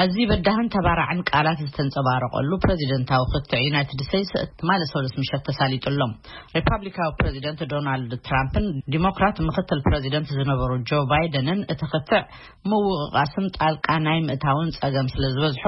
ኣዝዩ በዳህን ተባራዕን ቃላት ዝተንጸባረቐሉ ፕረዚደንታዊ ክትዕ ዩናይትድ ስቴትስ ትማሊ ሰሉስ ምሸት ተሳሊጡ ኣሎ። ሪፓብሊካዊ ፕረዚደንት ዶናልድ ትራምፕን ዲሞክራት ምክትል ፕረዚደንት ዝነበሩ ጆ ባይደንን እቲ ክትዕ ምውቕቓስም ጣልቃ ናይ ምእታውን ጸገም ስለ ዝበዝሖ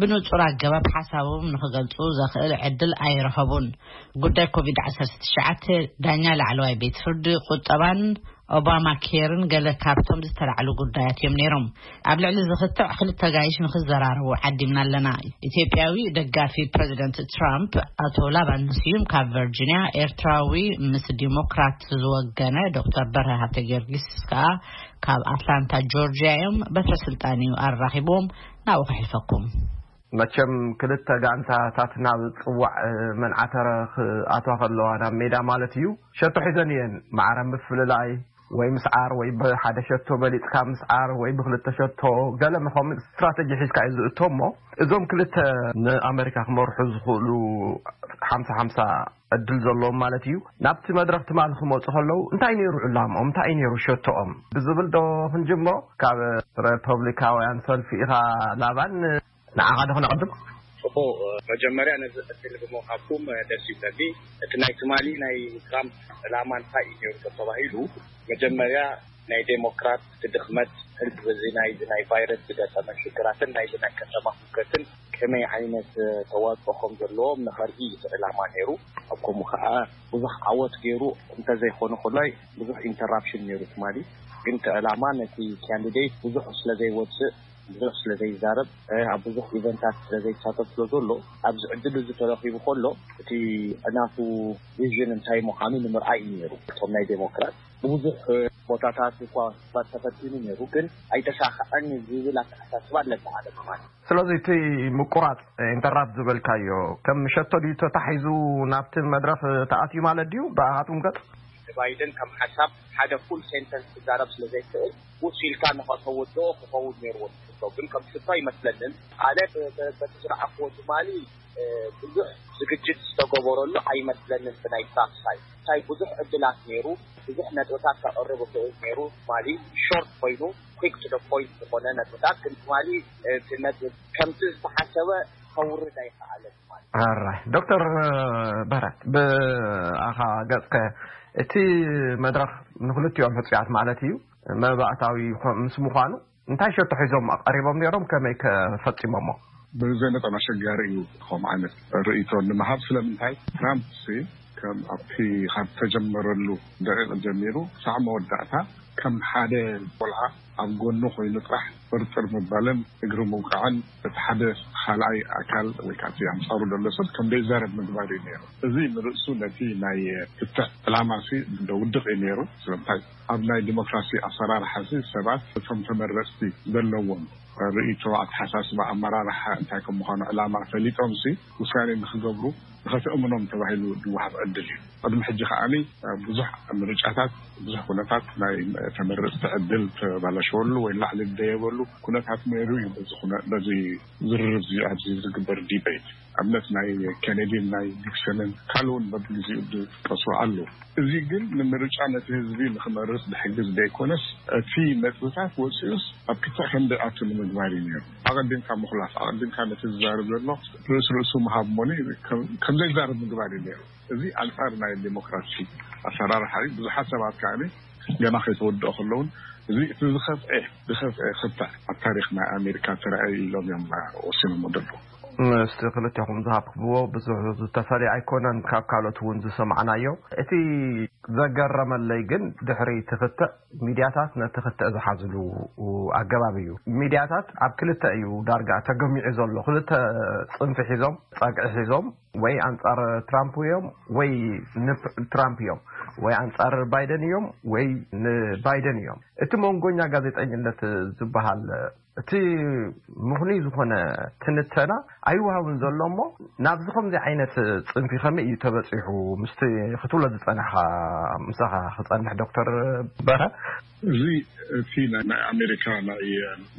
ብንጹር ኣገባብ ሓሳቦም ንክገልጹ ዘኽእል ዕድል ኣይረኸቡን። ጉዳይ ኮቪድ ዓሰርተ ትሽዓተ ዳኛ ላዕለዋይ ቤት ፍርዲ ቁጠባን ኦባማ ኬርን ገለ ካብቶም ዝተላዕሉ ጉዳያት እዮም ነይሮም ኣብ ልዕሊ ዝክትዕ ክልተ ጋይሽ ንክዘራረቡ ዓዲምና ኣለና ኢትዮጵያዊ ደጋፊ ፕረዚደንት ትራምፕ ኣቶ ላባን ስዩም ካብ ቨርጂኒያ ኤርትራዊ ምስ ዲሞክራት ዝወገነ ዶክተር በረ ሃብተ ጊዮርጊስ ከዓ ካብ ኣትላንታ ጆርጂያ እዮም በትረ ስልጣን እዩ ኣራኪብዎም ናብኡ ክሕልፈኩም መቸም ክልተ ጋንታ ታት ናብ ፅዋዕ መንዓተረ ክኣትዋ ከለዋ ናብ ሜዳ ማለት እዩ ሸቶ ሒዘን እየን ማዕረ ምፍልላይ ወይ ምስዓር ወይ ብሓደ ሸቶ በሊፅካ ምስዓር ወይ ብክልተ ሸቶ ገለ ምኸምፅ ስትራተጂ ሒዝካ እዩ ዝእቶ እሞ እዞም ክልተ ንኣመሪካ ክመርሑ ዝኽእሉ ሓምሳ ሓምሳ ዕድል ዘለዎም ማለት እዩ ናብቲ መድረኽ ትማሊ ክመጹ ከለዉ እንታይ ነይሩ ዕላምኦም እንታይ እዩ ነይሩ ሸቶኦም ብዝብል ዶ ክንጅምሮ ካብ ረፐብሊካውያን ሰልፊ ኢኻ ላባን ንዓኻ ዶ ክነቐድም ጽቡቕ መጀመርያ ነዚ ዕድል ብምውሃብኩም ደስ ይብለኒ እቲ ናይ ትማሊ ናይ ትራምፕ ዕላማ እንታይ እዩ ነይሩ ተተባሂሉ መጀመርያ ናይ ዴሞክራት እቲ ድኽመት ህዝቢ እዚ ናይዚ ናይ ቫይረስ ዝገጠመ ሽግራትን ናይዚ ናይ ከተማ ቀትል ከመይ ዓይነት ተዋፅኦ ከም ዘለዎም ንኸርኢ እዩ እቲ ዕላማ ነይሩ። ኣብ ከምኡ ከዓ ብዙሕ ዓወት ገይሩ እንተዘይኾነ ኮላይ ብዙሕ ኢንተራፕሽን ነይሩ ትማሊ። ግን እቲ ዕላማ ነቲ ካንዲደይት ብዙሕ ስለዘይወፅእ፣ ብዙሕ ስለዘይዛረብ፣ ኣብ ብዙሕ ኢቨንታት ስለዘይሳተፍ ስለዘሎ ኣብዚ ዕድል እዚ ተረኺቡ ከሎ እቲ ናቱ ቪዥን እንታይ ምዃኑ ንምርኣይ እዩ ነይሩ። እቶም ናይ ዴሞክራት። ብብዙሕ ቦታታት እኳ ክግበር ተፈቲኑ ነይሩ፣ ግን ኣይተሳኸዐን ዝብል ኣተሓሳስባ ኣለካ ሓደ ከማን። ስለዚ እቲ ምቁራጽ፣ ኢንተራፕት፣ ዝበልካዮ ከም ሸቶ ድዩ ተታሒዙ ናብቲ መድረኽ ተኣትዩ ማለት ድዩ ብኣኻትኩም ገጽ? ንባይደን ከም ሓሳብ ሓደ ፉል ሴንተንስ ክዛረብ ስለ ዘይክእል ውስ ኢልካ ንኸተወድኦ ክኸውን ነይርዎ ትሕዝቶ ግን ከም ሽቶ ኣይመስለንን ኣነ በቲ ዝረኣክዎ ትማሊ። ብዙሕ ዝግጅት ዝተገበረሉ ኣይመስለንን ብናይ ትራምፕ ሳይድ እንታይ ብዙሕ ዕድላት ነይሩ ብዙሕ ነጥብታት ከቅርብ ይክእል ነይሩ ትማሊ ሾርት ኮይኑ quick to the point ዝኮነ ነጥብታት ግን ትማሊ እቲ ነጥብ ከምቲ ዝተሓሰበ ከውርድ ኣይከኣለን ትማሊ። ኣራይ ዶክተር በረት ብኣኻ ገጽከ እቲ መድረኽ ንክልቲኦም ሕጹያት ማለት እዩ መባእታዊ ምስ ምዃኑ እንታይ ሸቶ ሒዞም ቀሪቦም ነይሮም? ከመይ ከ ፈጺሞሞ? ብዘይ መጠን ኣሸጋሪ እዩ ከምኡ ዓይነት ርእይቶ ንምሃብ። ስለምንታይ ትራምፕሲ ከም ኣብቲ ካብ ዝተጀመረሉ ደቒቕ ጀሚሩ ክሳዕ መወዳእታ ከም ሓደ ቆልዓ ኣብ ጎኑ ኮይኑ ጥራሕ ጥርጥር ምባልን እግሪ ምውቃዕን እቲ ሓደ ኻልኣይ ኣካል ወይ ከኣ እቲ ኣንጻሩ ዘሎ ሰብ ከም ዘይዛረብ ምግባር እዩ ነይሩ። እዚ ንርእሱ ነቲ ናይ ፍትሕ ዕላማሲ እንዶ ውድቕ እዩ ነይሩ። ስለምንታይ? ኣብ ናይ ዲሞክራሲ ኣሰራርሓ'ዚ ሰባት እቶም ተመረጽቲ ዘለዎም ርእይቶ፣ ኣተሓሳስባ፣ ኣመራርሓ እንታይ ከም ምዃኑ ዕላማ ፈሊጦም'ሲ ውሳኔ ንኽገብሩ ንኸተእምኖም ተባሂሉ ዝወሃብ ዕድል እዩ። ቅድሚ ሕጂ ከኣ ብዙሕ ምርጫታት ብዙሕ ኩነታት ናይ ተመረጽቲ ዕድል ተባላሸወሉ ወይ ንላዕሊ ዝደየበሉ ኩነታት ነይሩ እዩ። በዚ ዝርርብ'ዚ ኣብዚ ዝግበር ዲበይት። ኣብነት ናይ ኬነዲን ናይ ኒክሰንን ካልእውን በብግዚኡ ዝጥቀሱ ኣሉ። እዚ ግን ንምርጫ ነቲ ህዝቢ ንክመርፅ ዝሕግዝ ዘይኮነስ እቲ ነጥብታት ወፂኡስ ኣብ ክትዕ ከምደይ ኣቱ ንምግባር እዩ ነይሩ። ኣቐዲምካ ምኹላፍ፣ ኣቐዲምካ ነቲ ዝዛረብ ዘሎ ርእስ ርእሱ ምሃብ እሞኒ ከምዘይዛረብ ምግባር እዩ ነይሩ። እዚ ኣንፃር ናይ ዴሞክራሲ ኣሰራርሓ እዩ። ብዙሓት ሰባት ከዓኒ ገና ከይተወድኦ ከሎውን እዚ እቲ ዝኸፍኤ ዝኸፍኤ ክትዕ ኣብ ታሪኽ ናይ ኣሜሪካ ተራእየ ኢሎም እዮም ወሲኖሞ ዘለዉ። ምስቲ ክልቴኹም ዝሃብክብዎ ብዙሕ ዝተፈልየ ኣይኮነን ካብ ካልኦት እውን ዝሰማዕናዮ። እቲ ዘገረመለይ ግን ድሕሪ እቲ ክትዕ ሚድያታት ነቲ ክትዕ ዝሓዝሉ ኣገባብ እዩ። ሚድያታት ኣብ ክልተ እዩ ዳርጋ ተገሚዑ ዘሎ። ክልተ ፅንፊ ሒዞም ፀግዒ ሒዞም ወይ ኣንፃር ትራምፕ እዮም ወይ ንትራምፕ እዮም ወይ ኣንፃር ባይደን እዮም ወይ ንባይደን እዮም። እቲ መንጎኛ ጋዜጠኝነት ዝበሃል እቲ ምኽኑይ ዝኾነ ትንተና ኣይወሃብን ዘሎ እሞ ናብዚ ከምዚ ዓይነት ፅንፊ ከመይ እዩ ተበፂሑ ምስቲ ክትብሎ ዝፀናሕኻ ምሳኻ ክፀንሕ ዶክተር በረ እዚ እቲ ናይ ኣሜሪካ ናይ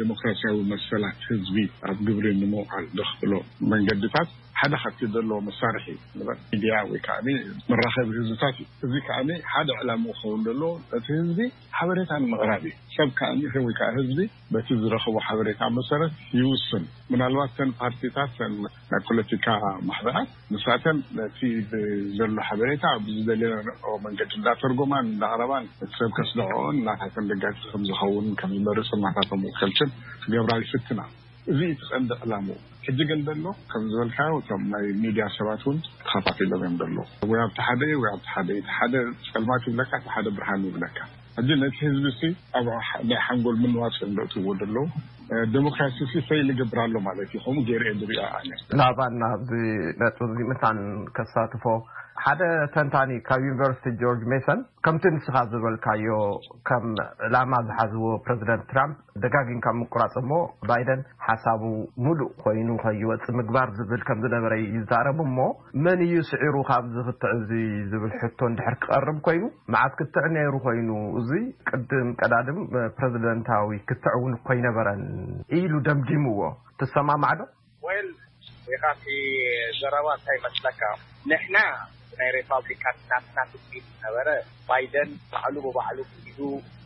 ዴሞክራሲያዊ መሰላት ህዝቢ ኣብ ግብሪ ንምውዓል ዘኽእሎ መንገድታት ሓደ ካብቲ ዘለዎ መሳርሒ ንበል ሚድያ ወይ ከዓ መራኸቢ ህዝብታት እዩ። እዚ ከዓ ሓደ ዕላምኡ ክኸውን ዘለዎ እቲ ህዝቢ ሓበሬታ ንምቕራብ እዩ። ሰብ ከኣ እኒሀ ወይ ከኣ ህዝቢ በቲ ዝረኸቦ ሓበሬታ መሰረት ይውስን። ምናልባት እተን ፓርቲታት እተን ናይ ፖለቲካ ማሕበራት ንሳተን ነቲ ብዘሎ ሓበሬታ ብዝደለየኦ መንገዲ እንዳተርጎማን እንዳቕረባን እቲ ሰብ ከስደዐኦን ናታተን ደጋፊ ከምዝኸውን ከምዝመርፅን ናታቶም ወከልትን ክገብራ ይፍትና። እዚ እዩ እቲ ቀንዲ ዕላምኡ። ሕጂ ግን ዘሎ ከም ዝበልካዮ እቶም ናይ ሚድያ ሰባት እውን ተኸፋፊሎም እዮም ዘለዉ። ወይ ኣብቲ ሓደ እዩ ወይ ኣብቲ ሓደ እዩ። እቲ ሓደ ጸልማት ይብለካ እቲ ሓደ ብርሃን ይብለካ። ሕጂ ነቲ ህዝቢሲ ኣብ ናይ ሓንጎል ምንዋጽ እዮም ዘእትውዎ ዘለዉ። ደሞክራሲሲ ፈይል ይገብር ኣሎ ማለት እዩ። ከምኡ ገይረ እየ ዝሪኦ ኣነ። ላባን ኣብዚ ነጥቢ እዚ መታን ከሳትፎ ሓደ ተንታኒ ካብ ዩኒቨርሲቲ ጆርጅ ሜሰን ከምቲ ንስኻ ዝበልካዮ ከም ዕላማ ዝሓዝዎ ፕረዚደንት ትራምፕ ደጋጊምካ ምቁራፅ እሞ ባይደን ሓሳቡ ሙሉእ ኮይኑ ከይወፅ ምግባር ዝብል ከምዝነበረ ይዛረብ እሞ መን እዩ ስዒሩ ካብዚ ክትዕ እዚ ዝብል ሕቶ እንድሕር ክቐርብ ኮይኑ መዓት ክትዕ ነይሩ ኮይኑ እዚ ቅድም ቀዳድም ፕረዚደንታዊ ክትዕ እውን ኮይነበረን ኢሉ ደምዲምዎ ትሰማማዕ ዶ? ዌል ኢኻ እቲ ዘረባ እንታይ ይመስለካ ንሕና ናይ ሬፓብሊካን ናትና ትጽቢት ዝነበረ ባይደን ባዕሉ ብባዕሉ ክኢሉ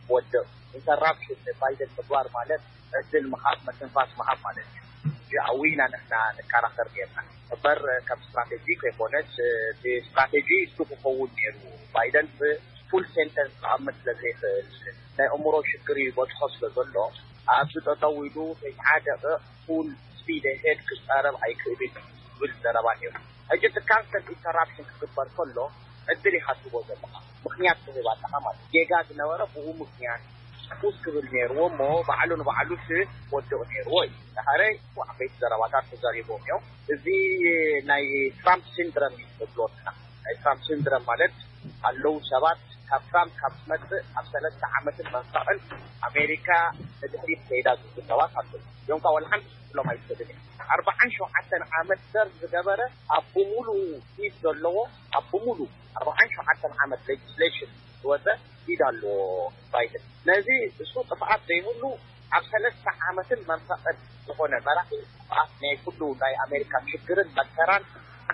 ክወድቕ ኢንተራፕሽን ንባይደን ምግባር ማለት ዕድል ምሃብ ምትንፋስ ምሃብ ማለት እዩ ጃዕዊ ኢና ንሕና ንከራኸር ኔርና እበር ከም ስትራቴጂ ከይኮነስ እቲ ስትራቴጂ እሱ ክኸውን ኔርዎ ባይደን ፉል ሴንተንስ ክኣምት ስለ ዘይኽእል ናይ እምሮ ሽግር ይበጽሖ ስለ ዘሎ ኣብዚ ጠጠው ኢሉ ከይተሓደቐ ፉል ስፒድ ሄድ ክጻረብ ኣይክእልን እዩ ዝብል ዘረባ ነይሩ። ሕጂ እቲ ካንሰል ኢንተራፕሽን ክግበር ከሎ ዕድል ኢኻ ትህቦ ዘለኻ፣ ምኽንያት ትህብ ኣለኻ ማለት እዩ። ጌጋ ዝነበረ ብኡ ምኽንያት ፉስ ክብል ነይርዎ እሞ ባዕሉ ንባዕሉ ክወድቕ ነይርዎ እዩ። ድሓረይ እኮ ዓበይቲ ዘረባታት ተዘሪቦም እዮም። እዚ ናይ ትራምፕ ሲንድረም እዩ ንብሎ ንሕና። ናይ ትራምፕ ሲንድረም ማለት ኣለዉ ሰባት ካብ ትራምፕ ካብ ዝመጽእ ኣብ ሰለስተ ዓመትን መንፈቕን ኣሜሪካ ንድሕሪት ከይዳ ቁጠባ ካርቱም እዮም እኳ ዋላ ሓንቲ ክትብሎም ኣይትኽእልን ኢኻ። ኣርብዓን ሸውዓተን ዓመት ሰርቭ ዝገበረ ኣብ ብምሉኡ ኢድ ዘለዎ ኣብ ብምሉኡ ኣርብዓን ሸውዓተን ዓመት ሌጅስሌሽን ዝወጸ ኢድ ኣለዎ ባይደን። ነዚ እሱ ጥፍኣት ዘይብሉ ኣብ ሰለስተ ዓመትን መንፈቕን ዝኾነ መራሒ ጥፍኣት ናይ ኩሉ ናይ ኣሜሪካ ሽግርን መከራን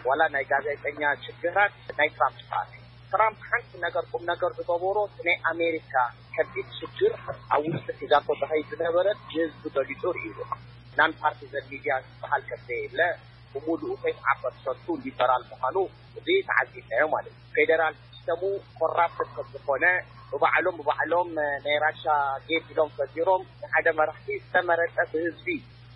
ዋላ ናይ ጋዜጠኛ ሽግራት ናይ ትራምፕ ጥፍኣት እዩ። ትራምፕ ሓንቲ ነገር ቁምነገር ዝገበሮ እቲ ናይ ኣሜሪካ ከቢድ ሽግር ኣብ ውሽጢ ሒዛቶ ተኸይድ ዝነበረት ንህዝቢ ገሊጹ ርኢሉ። ናን ፓርቲዘን ሚድያ ዝበሃል ከምዘየለ ብሙሉኡ ኬፍ ዓፈር ሰርቱ ሊበራል ምዃኑ እዚ ተዓዚብናዮ ማለት እዩ። ፌደራል ሲስተሙ ኮራፕትድ ከምዝኾነ ብባዕሎም ብባዕሎም ናይ ራሻ ጌት ኢሎም ፈጢሮም ንሓደ መራሕቲ ዝተመረጸ ብህዝቢ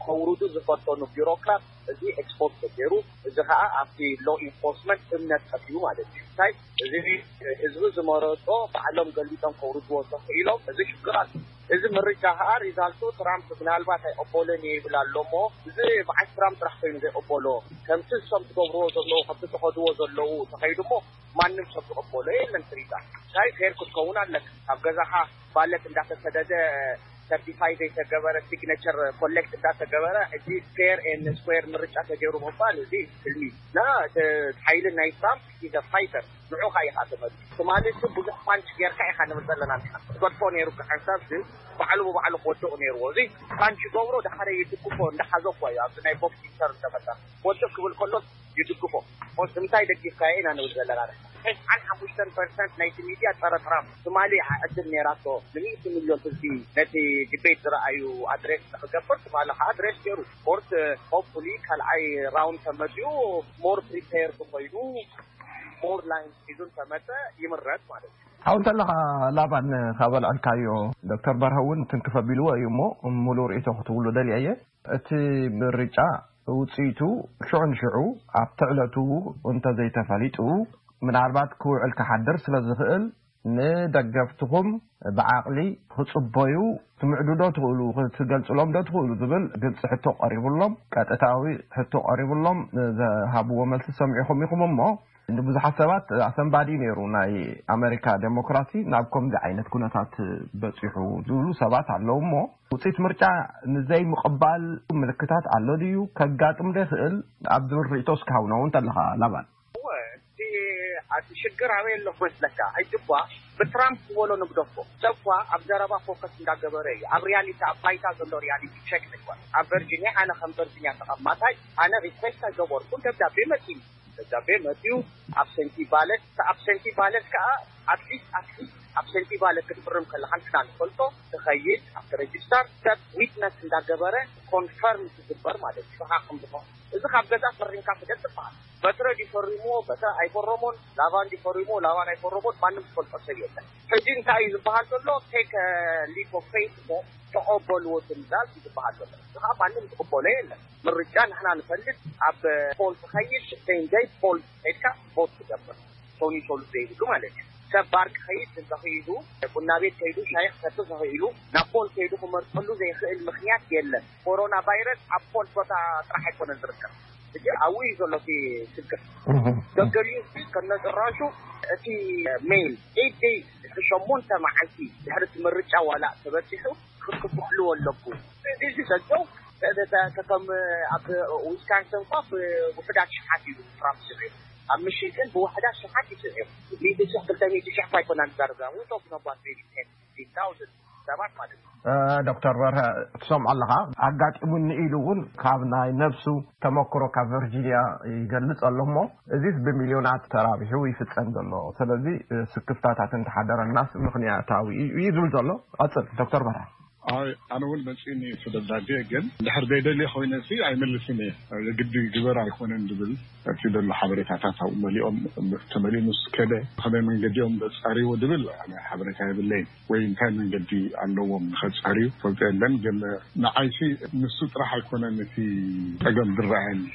ከውርዱ ዝፈተኑ ቢሮክራት እዚ ኤክስፖዝ ተገይሩ እዚ ከኣ ኣብቲ ሎው ኢንፎርስመንት እምነት ጠፊኡ ማለት እዩ። እንታይ እዚ ህዝቢ ዝመረፆ ባዕሎም ገሊፆም ከውርድዎ እንተኽኢሎም እዚ ሽግር ኣሎ። እዚ ምርጫ ኸዓ ሪዛልቱ ትራምፕ ምናልባት ኣይቕበሎን እየ ይብል ኣሎ እሞ እዚ በዓል ትራምፕ ጥራሕ ኮይኑ ዘይቕበሎ ከምቲ ንሶም ዝገብርዎ ዘለዉ ከምቲ ዝኸድዎ ዘለዉ እንተኸይዱ እሞ ማንም ሰብ ዝቕበሎ የለን ትሪዛ እንታይ ፌር ክትከውን ኣለካ ካብ ገዛኻ ባለት እንዳተሰደደ ሰርቲፋይ ዘይተገበረ ሲግነቸር ኮሌክት እንዳተገበረ ሕጂ ፌር ኤን ስኩዌር ምርጫ ተገይሩ ምባል እዚ ትልሚ እና እቲ ሓይሊ ናይ ትራምፕ ኢዝ ኣ ፋይተር ንዑ ካኣ ኢካ ተመልሱ ትማሊ ሲ ቡዙሕ ፓንች ገርካ ኢካ ንብል ዘለና ንሕና ክትገድፎ ነይሩካ ሓንሳብ ሲ ባዕሉ ብባዕሉ ክወድቅ ነይርዎ እዚ ፓንች ይገብሮ ዳሓረይ ይድግፎ እንዳ ሓዞ እኳ ኢዩ ኣብዚ ናይ ቦክሲንግ ተርም ተመልሳ ክወድቅ ክብል ከሎስ ይድግፎ ኦስ እንታይ ደጊፍካዮ ኢና ንብል ዘለና ንሕና ተስዓን ሓሙሽተን ፐርሰንት ናይቲ ሚድያ ጸረ ትራምፕ ትማሊ ኢያ ዕድል ነይራቶ ንሚእቲ ሚልዮን ህዝቢ ነቲ ዲቤት ዝረኣዩ ኣድሬስ ንክገብር ትማሊ ካኣ ኣድሬስ ገይሩ። ስፖርት ሆፕፉሊ ካልኣይ ራውንድ ተመፂኡ ሞር ፕሪፔርድ ኮይኑ ሞር ላይንስ ሒዙ እንተመፀ ይምረፅ ማለት እዩ። ሓው እንተለኻ ላባን ካብ ኣልዐልካዮ ዶክተር በርሀ እውን ትንክፍ ኣቢልዎ እዩ እሞ ሙሉእ ርእይቶ ክትብሉ ደልየ እየ። እቲ ምርጫ ውፅኢቱ ሽዑ ንሽዑ ኣብቲ ዕለቱ እንተዘይተፈሊጡ ምናልባት ክውዕል ክሓድር ስለዝኽእል ንደገፍትኹም ብዓቕሊ ክጽበዩ ትምዕዱዶ ትኽእሉ፣ ክትገልጽሎምዶ ትኽእሉ ዝብል ግልጺ ሕቶ ቀሪቡሎም፣ ቀጥታዊ ሕቶ ቀሪቡሎም ዝሃብዎ መልሲ ሰሚዕኹም ኢኹም እሞ ንብዙሓት ሰባት ኣሰንባዲ'ዩ ነይሩ ናይ ኣመሪካ ደሞክራሲ ናብ ከምዚ ዓይነት ኩነታት በጺሑ ዝብሉ ሰባት ኣለዉ እሞ ውጽኢት ምርጫ ንዘይምቕባል ምልክታት ኣሎ ድዩ፣ ከጋጥምዶ ይኽእል ኣብ ዝብል ርእይቶ እስኪ ሃቡና ውን ተለኻ ላባን። እወ እቲ ኣቲ ሽግር ኣበይ ኣሎ ክመስለካ ሕጂ እኳ ብትራምፕ ዝበሎ ንግደፎ ሰብ እኳ ኣብ ዘረባ ፎከስ እንዳገበረ እዩ ኣብ ሪያሊቲ ኣብ ባይታ ዘሎ ሪያሊቲ ቸክ ንግበር ኣብ ቨርጂኒያ ኣነ ከም ቨርጂኒያ ተቐማጣይ ኣነ ሪኩዌስት ኣይገበርኩን ደብዳቤ መፂኒ ደብዳቤ መፅዩ ኣብሰንቲ ባለት እቲ ኣብሰንቲ ባለት ከዓ ኣትሊስት ኣትሊስት ኣብሰንቲ ባለት ክትፍርም ከለካ ንሕና ንፈልጦ ትኸይድ ኣብቲ ረጅስታር ሰብ ዊትነስ እንዳገበረ ኮንፈርም ትግበር ማለት እዩ ንስኻ ከም ዝኾ እዚ ካብ ገዛ ፈሪምካ ስደድ ዝበሃል በትረ ድዩ ፈሪምዎ በትረ ኣይፈረሞን ላቫን ድዩ ፈሪምዎ ላቫን ኣይፈረሞን ማንም ዝፈልጦ ሰብ የለን ሕጂ እንታይ እዩ ዝበሃል ዘሎ ቴክ ሊፕ ኦፍ ፌይት እሞ ተቐበልዎ ትምዛዝ እዩ ዝበሃል ዘሎ እዚ ከዓ ማንም ዝቕበሎ የለን ምርጫ ንሕና ንፈልጥ ኣብ ፖል ትኸይድ ሴም ደይ ፖል ሄድካ ቦት ትገብር ቶኒ ሶሉስ ዘይብሉ ማለት እዩ ሰብ ባር ክኸይድ እንተኽኢሉ ቡና ቤት ከይዱ ሻሂ ክሰቲ ተኽኢሉ ናብ ፖል ከይዱ ክመርፀሉ ዘይኽእል ምኽንያት የለን ኮሮና ቫይረስ ኣብ ፖል ቦታ ጥራሕ ኣይኮነን ዝርከብ ሕጂ ኣብኡ እዩ ዘሎ እቲ ሽግር ገገርዩ ከነጭራሹ እቲ ሜይል ኤት ደይስ ድሕሪ ሸሞንተ መዓልቲ ድሕሪ እቲ ምርጫ ዋላእ ተበፂሑ ክክፍሕሉ ኣለኩ እዚ ዝሰጀው ከም ኣብ ዊስካንሰን እኳ ብውሕዳት ሽሓት እዩ ትራምፕ ስዒቡ ኣብ ምሽጥን ብዋሕዳት ሽሓት ይስዒቡ ሚእቲ ሽሕ ክልተ ሚእቲ ሽሕ እኳ ኣይኮና ንዛረብ ዊቶክ ነባት ሜቢ ቴን ዶክተር በርሀ ትሰምዖ ኣለኻ ኣጋጢሙኒ ኢሉ እውን ካብ ናይ ነብሱ ተመክሮ ካብ ቨርጂኒያ ይገልፅ ኣሎ እሞ እዚስ ብሚልዮናት ተራቢሑ ይፍፀም ዘሎ ስለዚ ስክፍታታት እንተሓደረናስ ምክንያታዊ እዩ እዩ ዝብል ዘሎ ቐፅል ዶክተር በርሀ ኣይ ኣነ እውን መፂኡኒ እቲ ደብዳቤ ግን ድሕር ዘይደልየ ኮይነ ሲ ኣይምልስን እየ ግዲ ግበር ኣይኮነን ዝብል እቲ ዘሎ ሓበሬታታት ኣብኡ መሊኦም ተመሊኡ ምስ ከደ ብኸመይ መንገዲ እዮም ዘጻርይዎ ዝብል ኣነ ሓበሬታ የብለይን ወይ እንታይ መንገዲ ኣለዎም ንኸጻርዩ ዝፈልጦ የለን ግን ንዓይሲ ንሱ ጥራሕ ኣይኮነን እቲ ጸገም ዝረኣየኒ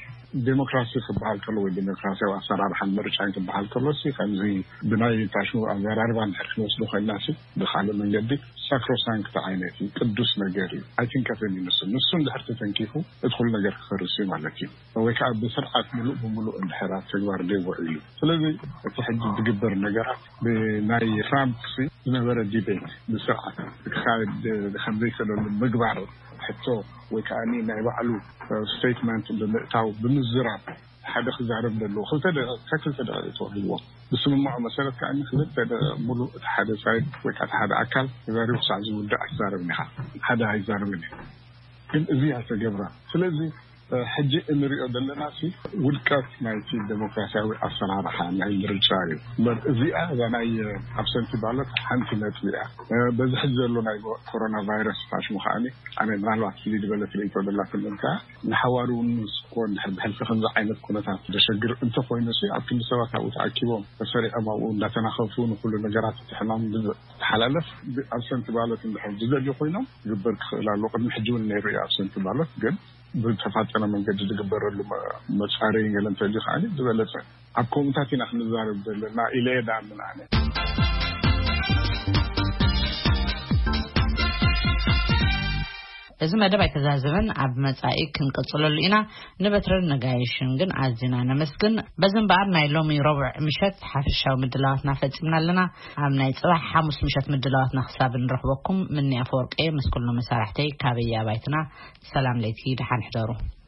ዴሞክራሲ ክበሃል ከሎ ወይ ዴሞክራሲያዊ ኣሰራርሓን ምርጫን ክበሃል ከሎ ሲ ከምዚ ብናይ ታሽሙ ኣዘራርባ ንድሕር ክንወስዱ ኮይና ሲ ብካልእ መንገዲ ሳክሮሳንክቲ ዓይነት እዩ ቅዱስ ነገር እዩ ኣይትንከፍን እዩ ንሱ ንሱ እንድሕር ተተንኪፉ እቲ ኩሉ ነገር ክፈርስ እዩ ማለት እዩ ወይ ከዓ ብስርዓት ምሉእ ብምሉእ እንድሕር ኣብ ተግባር ዘይወዒሉ ስለዚ እቲ ሕጂ ዝግበር ነገራት ብናይ ትራምፕ ዝነበረ ዲቤት ብስርዓት ክካየድ ከምዘይከለሉ ምግባር ሕቶ ወይ ከዓ ናይ ባዕሉ ስቴትመንት ብምእታው ብምዝራብ ሓደ ክዛረብ ዘለዎ ክልተ ደቂቕ ካብ ክልተ ደቂቕ ተዋሂብዎ ብስምምዖ መሰረት ከዓ ክልተ ደቂቕ ሙሉእ እቲ ሓደ ሳይድ ወይ ከዓ እቲ ሓደ ኣካል ተዛሪቡ ክሳዕ ዝውዳእ ኣይትዛረብን ኢኻ ሓደ ኣይዛረብን እዩ ግን እዚ ኣይተገብረን ስለዚ ሕጂ እንሪኦ ዘለና ሲ ውድቀት ናይቲ ደሞክራሲያዊ ኣሰራርሓ ናይ ምርጫ እዩ እምበር እዚኣ እዛ ናይ ኣብሰንቲ ባሎት ሓንቲ ነጥቢ እያ በዚ ሕጂ ዘሎ ናይ ኮሮና ቫይረስ ፋሽሙ ከዓኒ ኣነ ምናልባት ፍልይ ዝበለት ርእይቶ ዘላትኒ እንከ ንሓዋሩ እውን ንስኮ እንድሕር ብሕልፊ ከምዚ ዓይነት ኩነታት ዘሸግር እንተኮይኑ ሲ ኣብ ክንዲ ሰባት ኣብኡ ተኣኪቦም ተሰሪዖም ኣብኡ እንዳተናኸፉ ንኩሉ ነገራት እቲ ሕማም ብዝተሓላለፍ ብኣብሰንቲ ባሎት እንድሕር ዝደልዩ ኮይኖም ግበር ክኽእል ኣሎ ቅድሚ ሕጂ እውን ነይሩ እዩ ኣብሰንቲ ባሎት ግን ብዝተፋጠነ መንገዲ ዝግበረሉ መፃረዪ ገለ እንተልዩ ከዓ ዝበለፀ ኣብ ከምኡታት ኢና ክንዛረብ ዘለና ኢለ እየ ድኣምን ኣነ። እዚ መደብ ኣይተዛዘበን ኣብ መጻኢ ክንቅጽለሉ ኢና ንበትርን ነጋይሽን ግን ኣዝና ነመስግን በዚ እምበኣር ናይ ሎሚ ረቡዕ ምሸት ሓፈሻዊ ምድላዋትና ፈጺምና ኣለና ኣብ ናይ ጽባሕ ሓሙስ ምሸት ምድላዋትና ክሳብ ንረኽበኩም ምኒ ኣፈወርቄ ምስ ኩሉ መሳርሕተይ ካበየ ኣባይትና ሰላም ለይቲ ደሓን ሕደሩ።